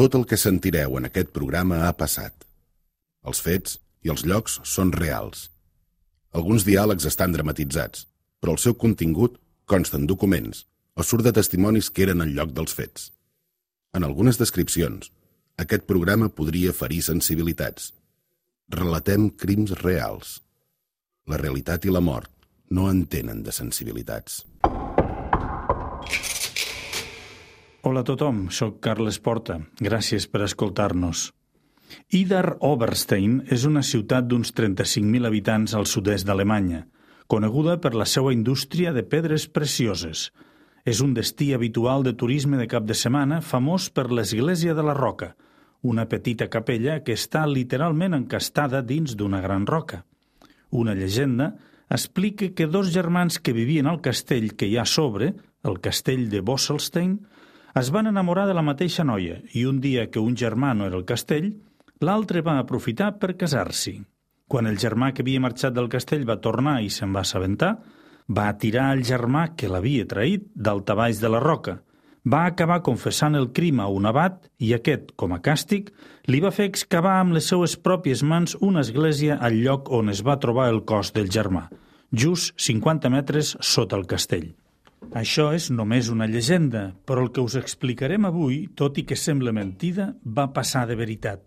Tot el que sentireu en aquest programa ha passat. Els fets i els llocs són reals. Alguns diàlegs estan dramatitzats, però el seu contingut consta en documents o surt de testimonis que eren en lloc dels fets. En algunes descripcions, aquest programa podria ferir sensibilitats. Relatem crims reals. La realitat i la mort no entenen de sensibilitats. Hola a tothom, sóc Carles Porta. Gràcies per escoltar-nos. Idar Oberstein és una ciutat d'uns 35.000 habitants al sud-est d'Alemanya, coneguda per la seva indústria de pedres precioses. És un destí habitual de turisme de cap de setmana famós per l'Església de la Roca, una petita capella que està literalment encastada dins d'una gran roca. Una llegenda explica que dos germans que vivien al castell que hi ha sobre, el castell de Bosselstein, es van enamorar de la mateixa noia i un dia que un germà no era al castell, l'altre va aprofitar per casar-s'hi. Quan el germà que havia marxat del castell va tornar i se'n va assabentar, va atirar el germà que l'havia traït d'altabaix de la roca. Va acabar confessant el crim a un abat i aquest, com a càstig, li va fer excavar amb les seues pròpies mans una església al lloc on es va trobar el cos del germà, just 50 metres sota el castell. Això és només una llegenda, però el que us explicarem avui, tot i que sembla mentida, va passar de veritat.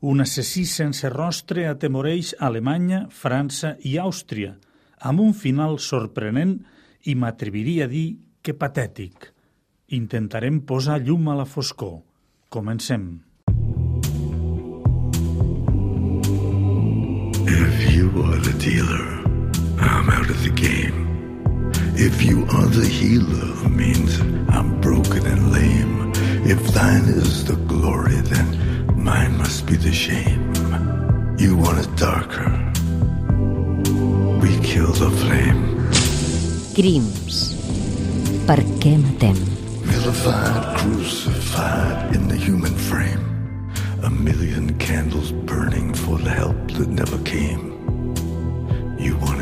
Un assassí sense rostre atemoreix Alemanya, França i Àustria, amb un final sorprenent i m'atreviria a dir que patètic. Intentarem posar llum a la foscor. Comencem. If you are the dealer, I'm out of the game. If you are the healer, means I'm broken and lame. If thine is the glory, then mine must be the shame. You want it darker. We kill the flame. Crims. Per què matem? Vilified, crucified in the human frame. A million candles burning for the help that never came. You want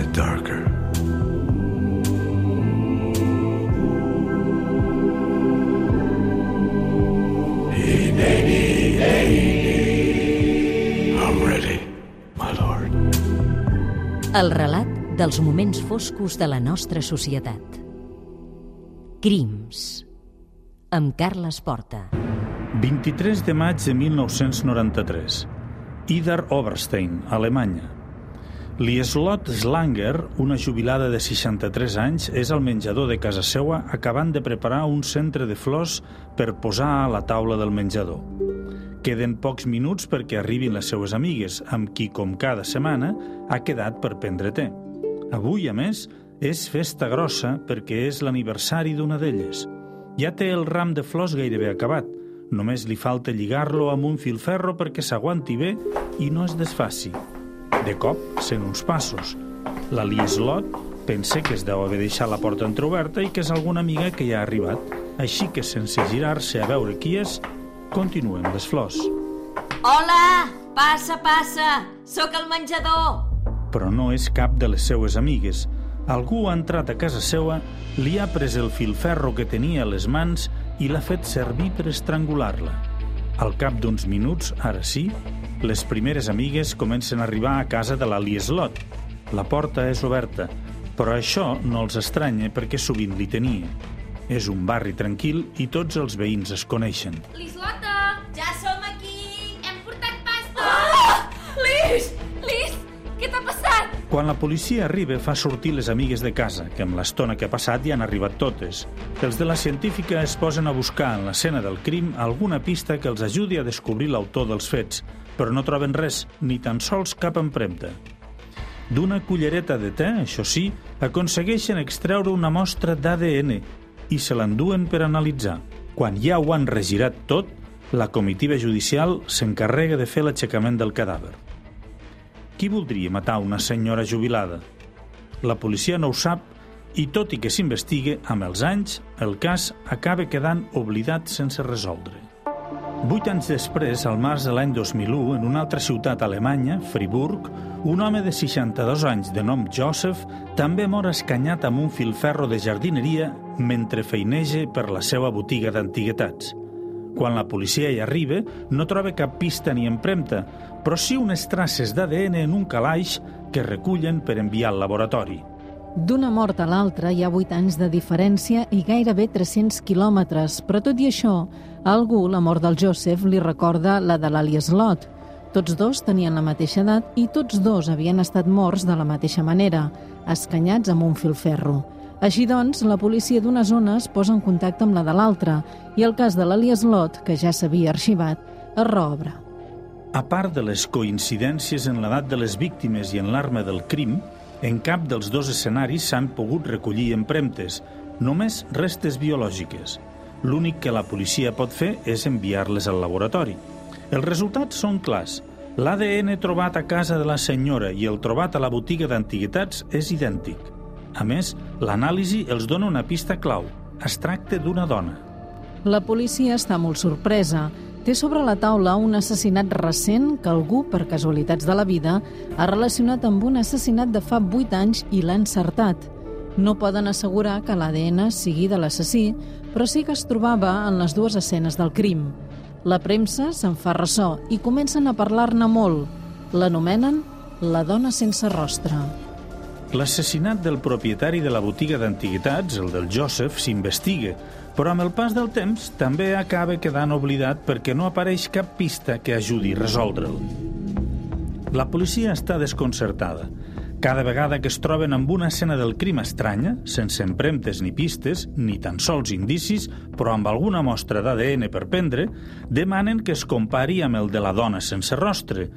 El relat dels moments foscos de la nostra societat. Crims. Amb Carles Porta. 23 de maig de 1993. Idar Oberstein, Alemanya. Lieslot Slanger, una jubilada de 63 anys, és al menjador de casa seua acabant de preparar un centre de flors per posar a la taula del menjador. Queden pocs minuts perquè arribin les seues amigues, amb qui, com cada setmana, ha quedat per prendre té. Avui, a més, és festa grossa perquè és l'aniversari d'una d'elles. Ja té el ram de flors gairebé acabat. Només li falta lligar-lo amb un filferro perquè s'aguanti bé i no es desfaci. De cop sent uns passos. La Lieslot pensa que es deu haver deixat la porta entreoberta i que és alguna amiga que ja ha arribat. Així que, sense girar-se a veure qui és, continuen les flors. Hola! Passa, passa! Sóc al menjador! Però no és cap de les seues amigues. Algú ha entrat a casa seua, li ha pres el filferro que tenia a les mans i l'ha fet servir per estrangular-la. Al cap d'uns minuts, ara sí, les primeres amigues comencen a arribar a casa de la Lieslot. La porta és oberta, però això no els estranya perquè sovint li tenia. És un barri tranquil i tots els veïns es coneixen. Lislota! Quan la policia arriba, fa sortir les amigues de casa, que amb l'estona que ha passat ja han arribat totes. Els de la científica es posen a buscar en l'escena del crim alguna pista que els ajudi a descobrir l'autor dels fets, però no troben res, ni tan sols cap empremta. D'una cullereta de te, això sí, aconsegueixen extreure una mostra d'ADN i se l'enduen per analitzar. Quan ja ho han regirat tot, la comitiva judicial s'encarrega de fer l'aixecament del cadàver. Qui voldria matar una senyora jubilada? La policia no ho sap i, tot i que s'investigue, amb els anys, el cas acaba quedant oblidat sense resoldre. Vuit anys després, al març de l'any 2001, en una altra ciutat alemanya, Friburg, un home de 62 anys de nom Joseph també mor escanyat amb un filferro de jardineria mentre feineja per la seva botiga d'antiguitats. Quan la policia hi arriba, no troba cap pista ni empremta, però sí unes traces d'ADN en un calaix que recullen per enviar al laboratori. D'una mort a l'altra hi ha 8 anys de diferència i gairebé 300 quilòmetres, però tot i això, a algú la mort del Joseph li recorda la de l'Alias Lot. Tots dos tenien la mateixa edat i tots dos havien estat morts de la mateixa manera, escanyats amb un filferro. Així doncs, la policia d'una zona es posa en contacte amb la de l'altra i el cas de l'Alias Lot, que ja s'havia arxivat, es reobre. A part de les coincidències en l'edat de les víctimes i en l'arma del crim, en cap dels dos escenaris s'han pogut recollir empremtes, només restes biològiques. L'únic que la policia pot fer és enviar-les al laboratori. Els resultats són clars. L'ADN trobat a casa de la senyora i el trobat a la botiga d'antiguitats és idèntic. A més, l'anàlisi els dona una pista clau. Es tracta d'una dona. La policia està molt sorpresa. Té sobre la taula un assassinat recent que algú, per casualitats de la vida, ha relacionat amb un assassinat de fa 8 anys i l'ha encertat. No poden assegurar que l'ADN sigui de l'assassí, però sí que es trobava en les dues escenes del crim. La premsa se'n fa ressò i comencen a parlar-ne molt. L'anomenen la dona sense rostre. L'assassinat del propietari de la botiga d'antiguitats, el del Joseph, s'investiga, però amb el pas del temps també acaba quedant oblidat perquè no apareix cap pista que ajudi a resoldre'l. La policia està desconcertada. Cada vegada que es troben amb una escena del crim estranya, sense empremtes ni pistes, ni tan sols indicis, però amb alguna mostra d'ADN per prendre, demanen que es compari amb el de la dona sense rostre,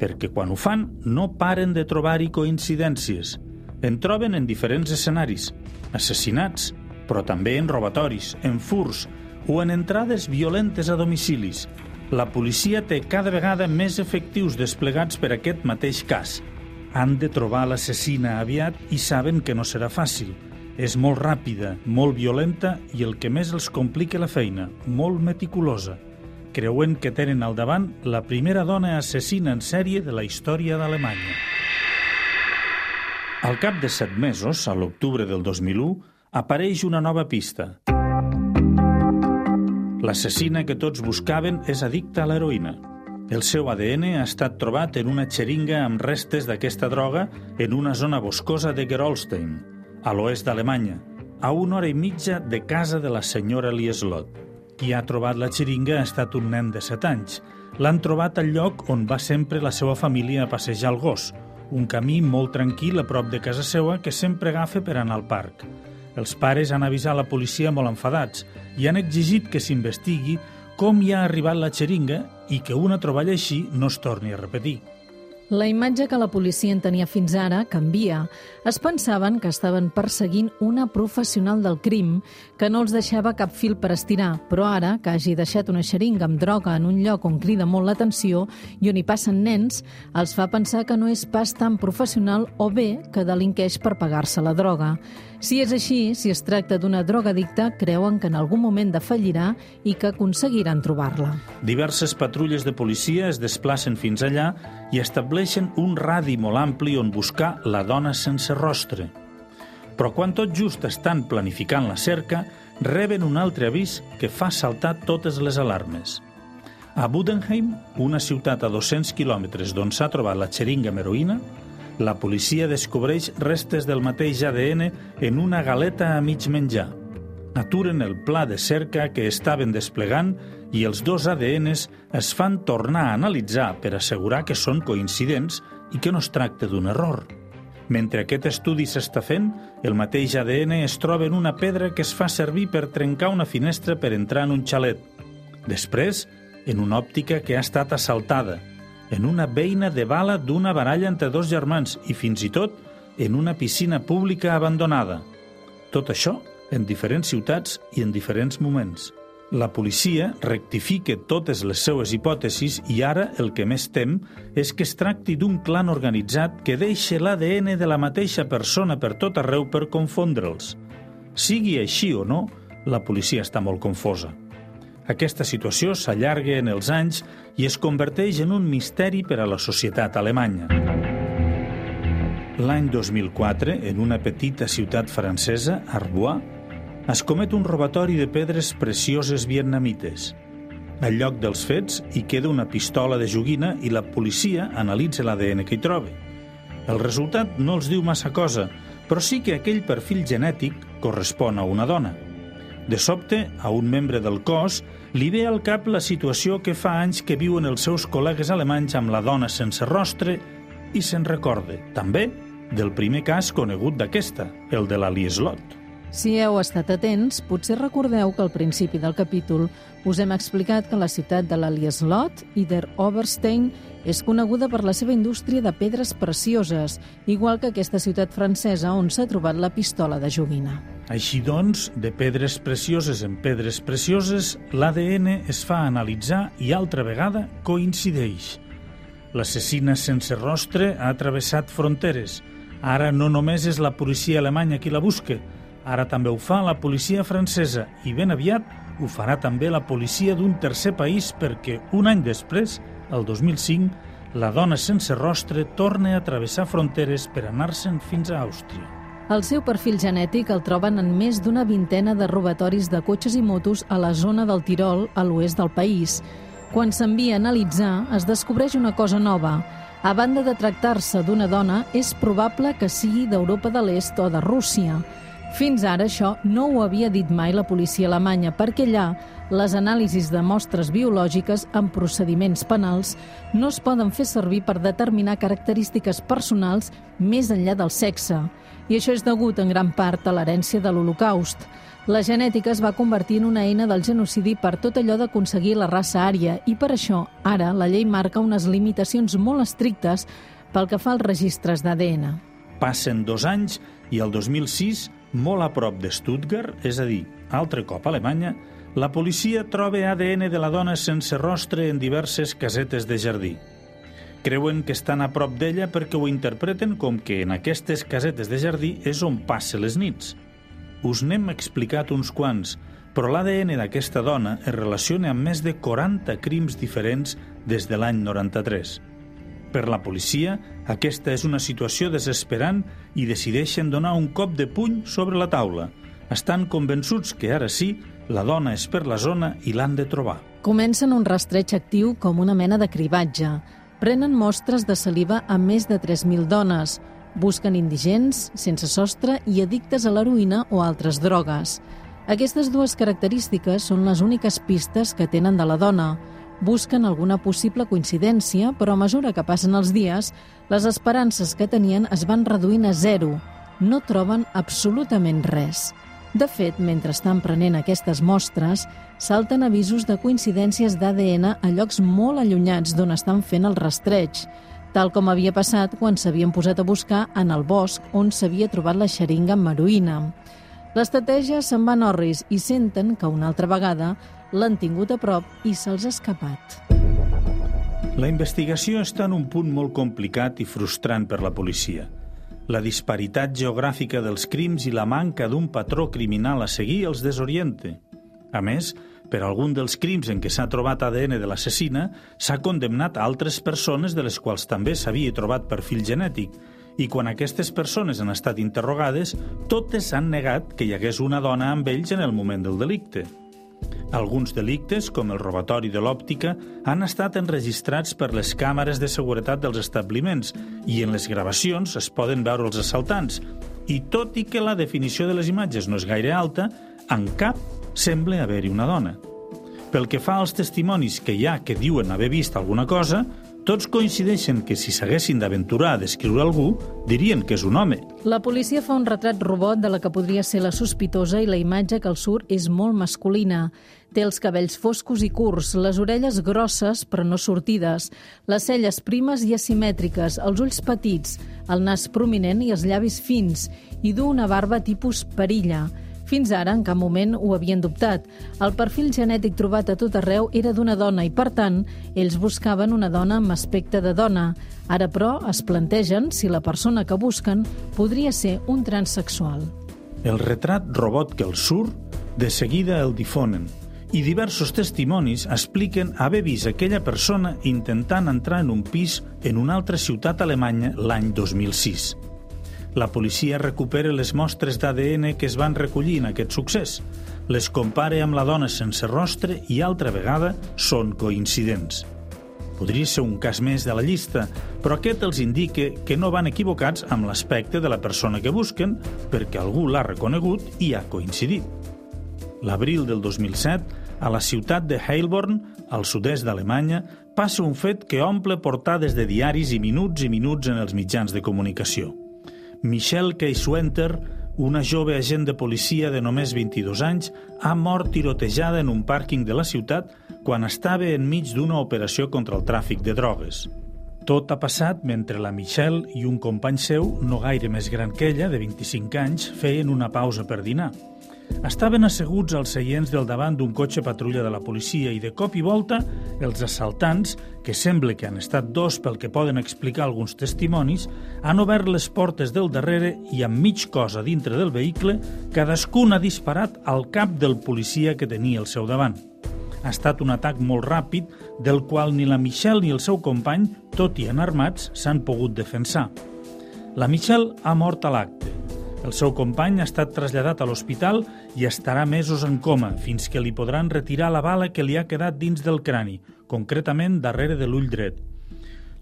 perquè quan ho fan no paren de trobar-hi coincidències. En troben en diferents escenaris, assassinats, però també en robatoris, en furs o en entrades violentes a domicilis. La policia té cada vegada més efectius desplegats per aquest mateix cas. Han de trobar l'assassina aviat i saben que no serà fàcil. És molt ràpida, molt violenta i el que més els complica la feina, molt meticulosa creuen que tenen al davant la primera dona assassina en sèrie de la història d'Alemanya. Al cap de set mesos, a l'octubre del 2001, apareix una nova pista. L'assassina que tots buscaven és addicta a l'heroïna. El seu ADN ha estat trobat en una xeringa amb restes d'aquesta droga en una zona boscosa de Gerolstein, a l'oest d'Alemanya, a una hora i mitja de casa de la senyora Lieslot. Qui ha trobat la xeringa ha estat un nen de 7 anys. L'han trobat al lloc on va sempre la seva família a passejar el gos, un camí molt tranquil a prop de casa seva que sempre agafa per anar al parc. Els pares han avisat la policia molt enfadats i han exigit que s'investigui com hi ha arribat la xeringa i que una troballa així no es torni a repetir. La imatge que la policia en tenia fins ara canvia. Es pensaven que estaven perseguint una professional del crim que no els deixava cap fil per estirar, però ara, que hagi deixat una xeringa amb droga en un lloc on crida molt l'atenció i on hi passen nens, els fa pensar que no és pas tan professional o bé que delinqueix per pagar-se la droga. Si és així, si es tracta d'una drogadicta, creuen que en algun moment defallirà i que aconseguiran trobar-la. Diverses patrulles de policia es desplacen fins allà i estableixen un radi molt ampli on buscar la dona sense rostre. Però quan tot just estan planificant la cerca, reben un altre avís que fa saltar totes les alarmes. A Budenheim, una ciutat a 200 quilòmetres d'on s'ha trobat la xeringa amb heroïna, la policia descobreix restes del mateix ADN en una galeta a mig menjar. Aturen el pla de cerca que estaven desplegant i els dos ADNs es fan tornar a analitzar per assegurar que són coincidents i que no es tracta d'un error. Mentre aquest estudi s'està fent, el mateix ADN es troba en una pedra que es fa servir per trencar una finestra per entrar en un xalet. Després, en una òptica que ha estat assaltada – en una veïna de bala d'una baralla entre dos germans i fins i tot en una piscina pública abandonada. Tot això en diferents ciutats i en diferents moments. La policia rectifica totes les seues hipòtesis i ara el que més tem és que es tracti d'un clan organitzat que deixa l'ADN de la mateixa persona per tot arreu per confondre'ls. Sigui així o no, la policia està molt confosa. Aquesta situació s'allarga en els anys i es converteix en un misteri per a la societat alemanya. L'any 2004, en una petita ciutat francesa, Arbois, es comet un robatori de pedres precioses vietnamites. Al lloc dels fets hi queda una pistola de joguina i la policia analitza l'ADN que hi troba. El resultat no els diu massa cosa, però sí que aquell perfil genètic correspon a una dona. De sobte, a un membre del cos li ve al cap la situació que fa anys que viuen els seus col·legues alemanys amb la dona sense rostre i se'n recorda, també, del primer cas conegut d'aquesta, el de la Lieslot. Si heu estat atents, potser recordeu que al principi del capítol us hem explicat que la ciutat de l'Alieslot i der Oberstein és coneguda per la seva indústria de pedres precioses, igual que aquesta ciutat francesa on s'ha trobat la pistola de joguina. Així doncs, de pedres precioses en pedres precioses, l'ADN es fa analitzar i altra vegada coincideix. L'assassina sense rostre ha travessat fronteres. Ara no només és la policia alemanya qui la busca, Ara també ho fa la policia francesa i ben aviat ho farà també la policia d'un tercer país perquè un any després, el 2005, la dona sense rostre torna a travessar fronteres per anar-se'n fins a Àustria. El seu perfil genètic el troben en més d'una vintena de robatoris de cotxes i motos a la zona del Tirol, a l'oest del país. Quan s'envia a analitzar, es descobreix una cosa nova. A banda de tractar-se d'una dona, és probable que sigui d'Europa de l'Est o de Rússia. Fins ara això no ho havia dit mai la policia alemanya, perquè allà les anàlisis de mostres biològiques amb procediments penals no es poden fer servir per determinar característiques personals més enllà del sexe. I això és degut en gran part a l'herència de l'Holocaust. La genètica es va convertir en una eina del genocidi per tot allò d'aconseguir la raça ària i per això ara la llei marca unes limitacions molt estrictes pel que fa als registres d'ADN. Passen dos anys i el 2006 molt a prop de Stuttgart, és a dir, altre cop a Alemanya, la policia troba ADN de la dona sense rostre en diverses casetes de jardí. Creuen que estan a prop d'ella perquè ho interpreten com que en aquestes casetes de jardí és on passa les nits. Us n'hem explicat uns quants, però l'ADN d'aquesta dona es relaciona amb més de 40 crims diferents des de l'any 93. Per la policia, aquesta és una situació desesperant i decideixen donar un cop de puny sobre la taula. Estan convençuts que ara sí, la dona és per la zona i l'han de trobar. Comencen un rastreig actiu com una mena de cribatge. Prenen mostres de saliva a més de 3.000 dones. Busquen indigents, sense sostre i addictes a l'heroïna o altres drogues. Aquestes dues característiques són les úniques pistes que tenen de la dona busquen alguna possible coincidència, però a mesura que passen els dies, les esperances que tenien es van reduint a zero. No troben absolutament res. De fet, mentre estan prenent aquestes mostres, salten avisos de coincidències d'ADN a llocs molt allunyats d'on estan fent el rastreig, tal com havia passat quan s'havien posat a buscar en el bosc on s'havia trobat la xeringa amb heroïna. L'estratègia se'n va en orris i senten que una altra vegada l'han tingut a prop i se'ls ha escapat. La investigació està en un punt molt complicat i frustrant per la policia. La disparitat geogràfica dels crims i la manca d'un patró criminal a seguir els desoriente. A més, per algun dels crims en què s'ha trobat ADN de l'assassina, s'ha condemnat a altres persones de les quals també s'havia trobat perfil genètic, i quan aquestes persones han estat interrogades, totes han negat que hi hagués una dona amb ells en el moment del delicte. Alguns delictes, com el robatori de l'òptica, han estat enregistrats per les càmeres de seguretat dels establiments i en les gravacions es poden veure els assaltants. I tot i que la definició de les imatges no és gaire alta, en cap sembla haver-hi una dona. Pel que fa als testimonis que hi ha que diuen haver vist alguna cosa, tots coincideixen que si s'haguessin d'aventurar a descriure algú, dirien que és un home. La policia fa un retrat robot de la que podria ser la sospitosa i la imatge que el surt és molt masculina. Té els cabells foscos i curts, les orelles grosses però no sortides, les celles primes i asimètriques, els ulls petits, el nas prominent i els llavis fins, i du una barba tipus perilla. Fins ara, en cap moment ho havien dubtat. El perfil genètic trobat a tot arreu era d'una dona i, per tant, ells buscaven una dona amb aspecte de dona. Ara, però, es plantegen si la persona que busquen podria ser un transsexual. El retrat robot que el surt, de seguida el difonen, i diversos testimonis expliquen haver vist aquella persona intentant entrar en un pis en una altra ciutat alemanya l'any 2006. La policia recupera les mostres d'ADN que es van recollir en aquest succés. les compare amb la dona sense rostre i altra vegada són coincidents. Podria ser un cas més de la llista, però aquest els indica que no van equivocats amb l'aspecte de la persona que busquen perquè algú l'ha reconegut i ha coincidit. L'abril del 2007, a la ciutat de Heilborn, al sud-est d'Alemanya, passa un fet que omple portades de diaris i minuts i minuts en els mitjans de comunicació. Michelle Keiswenter, una jove agent de policia de només 22 anys, ha mort tirotejada en un pàrquing de la ciutat quan estava enmig d'una operació contra el tràfic de drogues. Tot ha passat mentre la Michelle i un company seu, no gaire més gran que ella, de 25 anys, feien una pausa per dinar. Estaven asseguts als seients del davant d'un cotxe patrulla de la policia i de cop i volta els assaltants, que sembla que han estat dos pel que poden explicar alguns testimonis, han obert les portes del darrere i amb mig cosa dintre del vehicle, cadascun ha disparat al cap del policia que tenia al seu davant. Ha estat un atac molt ràpid, del qual ni la Michelle ni el seu company, tot i enarmats, s'han pogut defensar. La Michelle ha mort a l'acte el seu company ha estat traslladat a l'hospital i estarà mesos en coma, fins que li podran retirar la bala que li ha quedat dins del crani, concretament darrere de l'ull dret.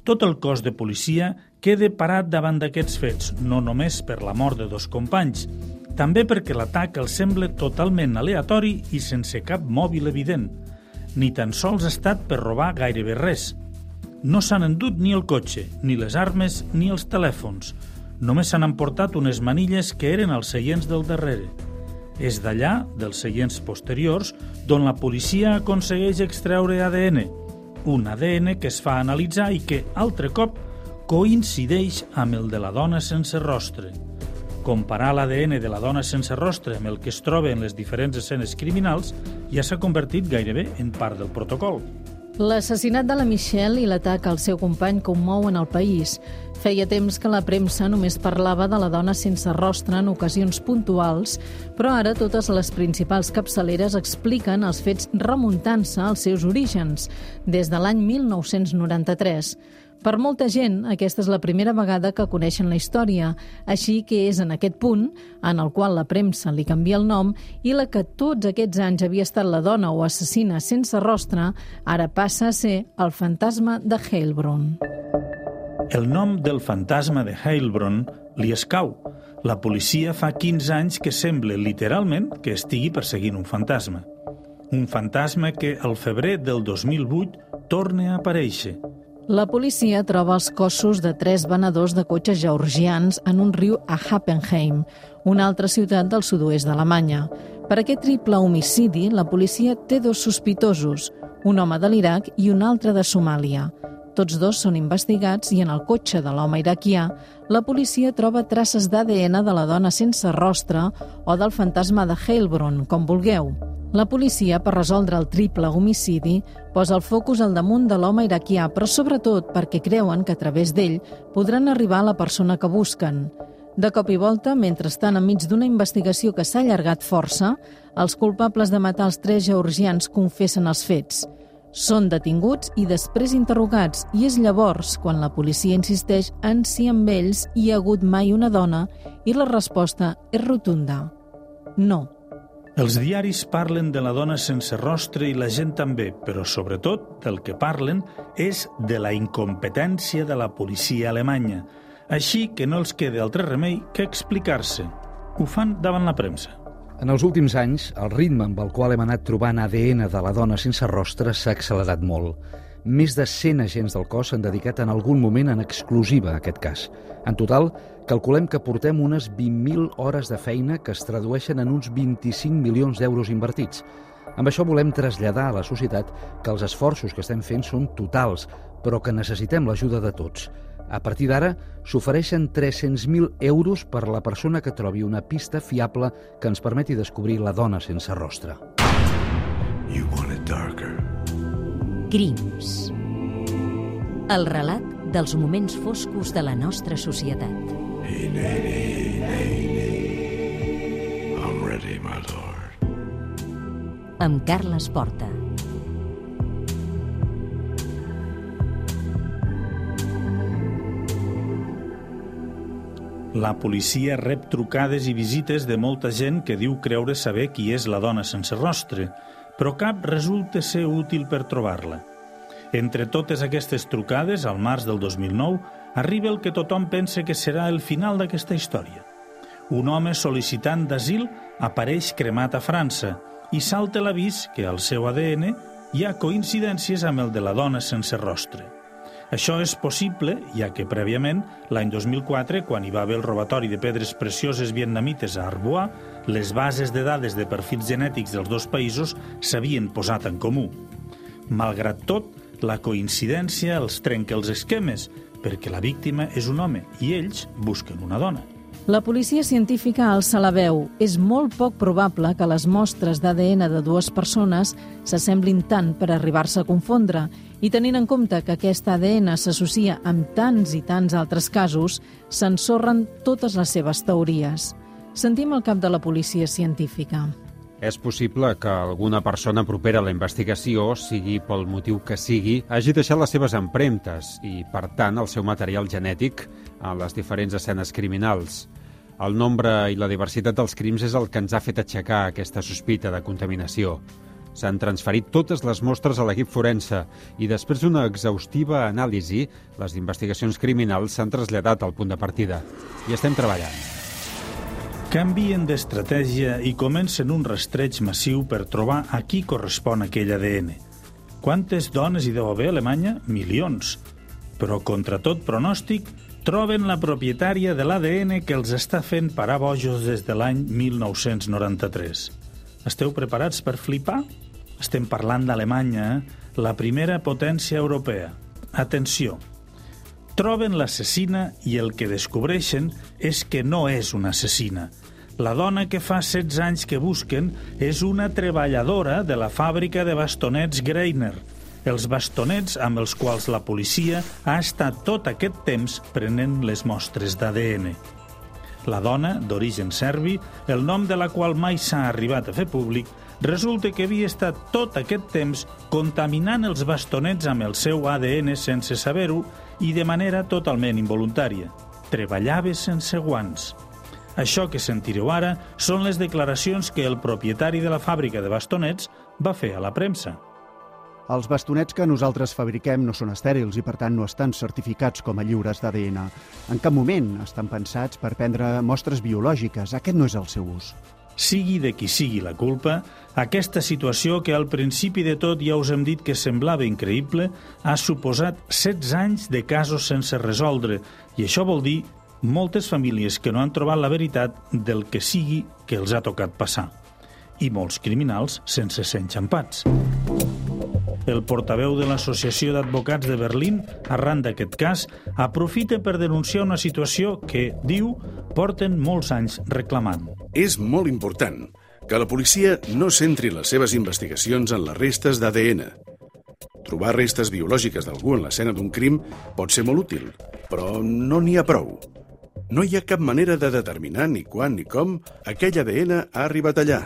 Tot el cos de policia queda parat davant d'aquests fets, no només per la mort de dos companys, també perquè l'atac els sembla totalment aleatori i sense cap mòbil evident. Ni tan sols ha estat per robar gairebé res. No s'han endut ni el cotxe, ni les armes, ni els telèfons – només s'han emportat unes manilles que eren als seients del darrere. És d'allà, dels seients posteriors, d'on la policia aconsegueix extreure ADN, un ADN que es fa analitzar i que, altre cop, coincideix amb el de la dona sense rostre. Comparar l'ADN de la dona sense rostre amb el que es troba en les diferents escenes criminals ja s'ha convertit gairebé en part del protocol. L'assassinat de la Michelle i l'atac al seu company commouen el país. Feia temps que la premsa només parlava de la dona sense rostre en ocasions puntuals, però ara totes les principals capçaleres expliquen els fets remuntant-se als seus orígens, des de l'any 1993. Per molta gent, aquesta és la primera vegada que coneixen la història, així que és en aquest punt, en el qual la premsa li canvia el nom, i la que tots aquests anys havia estat la dona o assassina sense rostre, ara passa a ser el fantasma de Heilbronn. El nom del fantasma de Heilbronn li escau. La policia fa 15 anys que sembla literalment que estigui perseguint un fantasma. Un fantasma que, al febrer del 2008, torna a aparèixer, la policia troba els cossos de tres venedors de cotxes georgians en un riu a Happenheim, una altra ciutat del sud-oest d'Alemanya. Per aquest triple homicidi, la policia té dos sospitosos, un home de l'Iraq i un altre de Somàlia. Tots dos són investigats i en el cotxe de l'home iraquià la policia troba traces d'ADN de la dona sense rostre o del fantasma de Heilbronn, com vulgueu. La policia, per resoldre el triple homicidi, posa el focus al damunt de l'home iraquià, però sobretot perquè creuen que a través d'ell podran arribar a la persona que busquen. De cop i volta, mentre estan enmig d'una investigació que s'ha allargat força, els culpables de matar els tres georgians confessen els fets. Són detinguts i després interrogats, i és llavors quan la policia insisteix en si amb ells hi ha hagut mai una dona i la resposta és rotunda. No. Els diaris parlen de la dona sense rostre i la gent també, però sobretot del que parlen és de la incompetència de la policia alemanya, així que no els queda altre remei que explicar-se. Ho fan davant la premsa. En els últims anys, el ritme amb el qual hem anat trobant ADN de la dona sense rostre s'ha accelerat molt. Més de 100 agents del cos s'han dedicat en algun moment en exclusiva a aquest cas. En total, calculem que portem unes 20.000 hores de feina que es tradueixen en uns 25 milions d'euros invertits. Amb això volem traslladar a la societat que els esforços que estem fent són totals, però que necessitem l'ajuda de tots. A partir d'ara, s'ofereixen 300.000 euros per a la persona que trobi una pista fiable que ens permeti descobrir la dona sense rostre. You want it darker. Crims. El relat dels moments foscos de la nostra societat. I'm ready, my lord. Amb Carles Porta. La policia rep trucades i visites de molta gent que diu creure saber qui és la dona sense rostre, però cap resulta ser útil per trobar-la. Entre totes aquestes trucades, al març del 2009, arriba el que tothom pensa que serà el final d'aquesta història. Un home sol·licitant d'asil apareix cremat a França i salta l'avís que al seu ADN hi ha coincidències amb el de la dona sense rostre. Això és possible, ja que prèviament, l'any 2004, quan hi va haver el robatori de pedres precioses vietnamites a Arbois, les bases de dades de perfils genètics dels dos països s'havien posat en comú. Malgrat tot, la coincidència els trenca els esquemes, perquè la víctima és un home i ells busquen una dona. La policia científica alça la veu. És molt poc probable que les mostres d'ADN de dues persones s'assemblin tant per arribar-se a confondre i tenint en compte que aquest ADN s'associa amb tants i tants altres casos, s'ensorren totes les seves teories. Sentim el cap de la policia científica. És possible que alguna persona propera a la investigació, sigui pel motiu que sigui, hagi deixat les seves empremtes i, per tant, el seu material genètic a les diferents escenes criminals. El nombre i la diversitat dels crims és el que ens ha fet aixecar aquesta sospita de contaminació. S'han transferit totes les mostres a l'equip forense i després d'una exhaustiva anàlisi, les investigacions criminals s'han traslladat al punt de partida. I estem treballant. Canvien d'estratègia i comencen un rastreig massiu per trobar a qui correspon aquell ADN. Quantes dones hi deu haver a Alemanya? Milions. Però contra tot pronòstic, troben la propietària de l'ADN que els està fent parar bojos des de l'any 1993. Esteu preparats per flipar? Estem parlant d'Alemanya, eh? la primera potència europea. Atenció! Troben l'assassina i el que descobreixen és que no és una assassina. La dona que fa 16 anys que busquen és una treballadora de la fàbrica de bastonets Greiner, els bastonets amb els quals la policia ha estat tot aquest temps prenent les mostres d'ADN. La dona, d'origen serbi, el nom de la qual mai s'ha arribat a fer públic, resulta que havia estat tot aquest temps contaminant els bastonets amb el seu ADN sense saber-ho i de manera totalment involuntària. Treballava sense guants. Això que sentireu ara són les declaracions que el propietari de la fàbrica de bastonets va fer a la premsa. Els bastonets que nosaltres fabriquem no són estèrils i, per tant, no estan certificats com a lliures d'ADN. En cap moment estan pensats per prendre mostres biològiques. Aquest no és el seu ús. Sigui de qui sigui la culpa, aquesta situació que al principi de tot ja us hem dit que semblava increïble ha suposat 16 anys de casos sense resoldre i això vol dir moltes famílies que no han trobat la veritat del que sigui que els ha tocat passar i molts criminals sense ser enxampats. El portaveu de l'Associació d'Advocats de Berlín, arran d'aquest cas, aprofita per denunciar una situació que, diu, porten molts anys reclamant. És molt important que la policia no centri les seves investigacions en les restes d'ADN. Trobar restes biològiques d'algú en l'escena d'un crim pot ser molt útil, però no n'hi ha prou. No hi ha cap manera de determinar ni quan ni com aquell ADN ha arribat allà.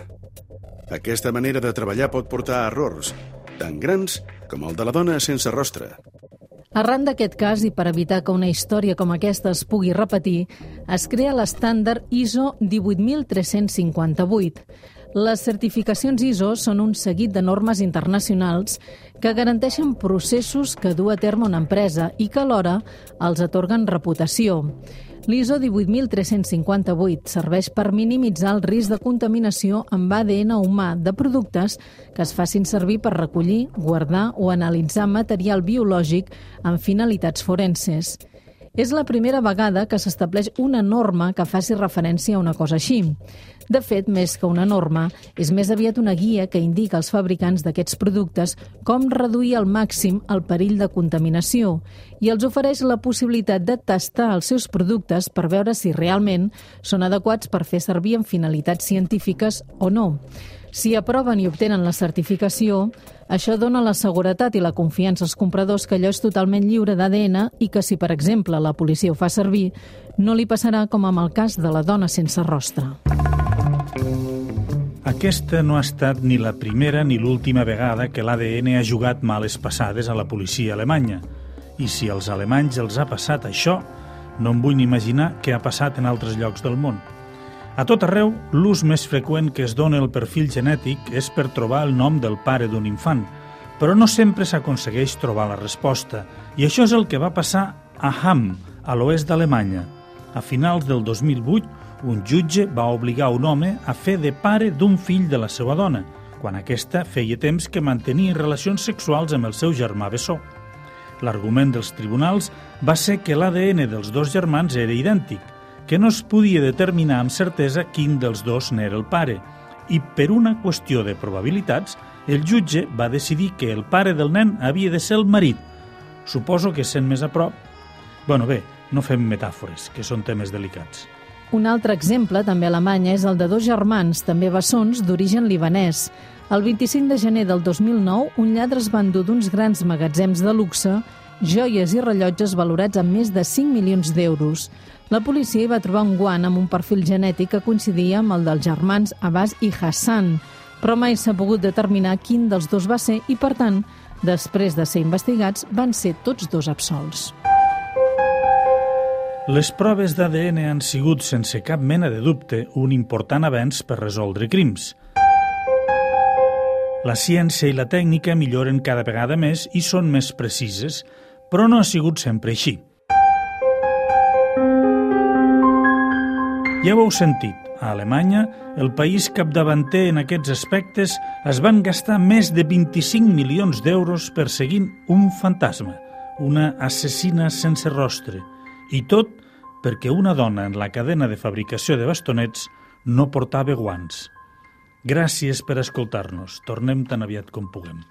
Aquesta manera de treballar pot portar a errors, tan grans com el de la dona sense rostre. Arran d'aquest cas i per evitar que una història com aquesta es pugui repetir, es crea l'estàndard ISO 18358. Les certificacions ISO són un seguit de normes internacionals que garanteixen processos que du a terme una empresa i que alhora els atorguen reputació. L'ISO 18358 serveix per minimitzar el risc de contaminació amb ADN humà de productes que es facin servir per recollir, guardar o analitzar material biològic amb finalitats forenses. És la primera vegada que s'estableix una norma que faci referència a una cosa així. De fet, més que una norma, és més aviat una guia que indica als fabricants d'aquests productes com reduir al màxim el perill de contaminació i els ofereix la possibilitat de tastar els seus productes per veure si realment són adequats per fer servir en finalitats científiques o no. Si aproven i obtenen la certificació, això dona la seguretat i la confiança als compradors que allò és totalment lliure d'ADN i que si, per exemple, la policia ho fa servir, no li passarà com amb el cas de la dona sense rostre. Aquesta no ha estat ni la primera ni l'última vegada que l'ADN ha jugat males passades a la policia alemanya. I si als alemanys els ha passat això, No em vull imaginar què ha passat en altres llocs del món. A tot arreu, l'ús més freqüent que es dona el perfil genètic és per trobar el nom del pare d'un infant, però no sempre s'aconsegueix trobar la resposta, i això és el que va passar a Hamm, a l'oest d'Alemanya. A finals del 2008, un jutge va obligar un home a fer de pare d'un fill de la seva dona, quan aquesta feia temps que mantenia relacions sexuals amb el seu germà bessó. L'argument dels tribunals va ser que l'ADN dels dos germans era idèntic, que no es podia determinar amb certesa quin dels dos n'era el pare, i per una qüestió de probabilitats, el jutge va decidir que el pare del nen havia de ser el marit. Suposo que sent més a prop... Bueno, bé, no fem metàfores, que són temes delicats. Un altre exemple, també a Alemanya, és el de dos germans, també bessons, d'origen libanès. El 25 de gener del 2009, un lladre es va endur d'uns grans magatzems de luxe joies i rellotges valorats amb més de 5 milions d'euros. La policia hi va trobar un guant amb un perfil genètic que coincidia amb el dels germans Abbas i Hassan, però mai s'ha pogut determinar quin dels dos va ser i, per tant, després de ser investigats, van ser tots dos absolts. Les proves d'ADN han sigut, sense cap mena de dubte, un important avenç per resoldre crims. La ciència i la tècnica milloren cada vegada més i són més precises, però no ha sigut sempre així. Ja ho heu sentit, a Alemanya, el país capdavanter en aquests aspectes, es van gastar més de 25 milions d'euros perseguint un fantasma, una assassina sense rostre, i tot perquè una dona en la cadena de fabricació de bastonets no portava guants. Gràcies per escoltar-nos. Tornem tan aviat com puguem.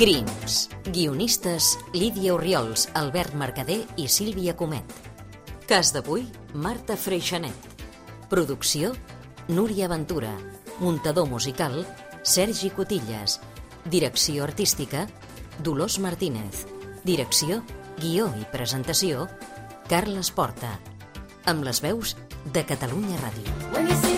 Crims. Guionistes Lídia Oriols, Albert Mercader i Sílvia Comet. Cas d'avui, Marta Freixanet. Producció, Núria Ventura. Muntador musical, Sergi Cotillas. Direcció artística, Dolors Martínez. Direcció, guió i presentació, Carles Porta. Amb les veus de Catalunya Ràdio. When you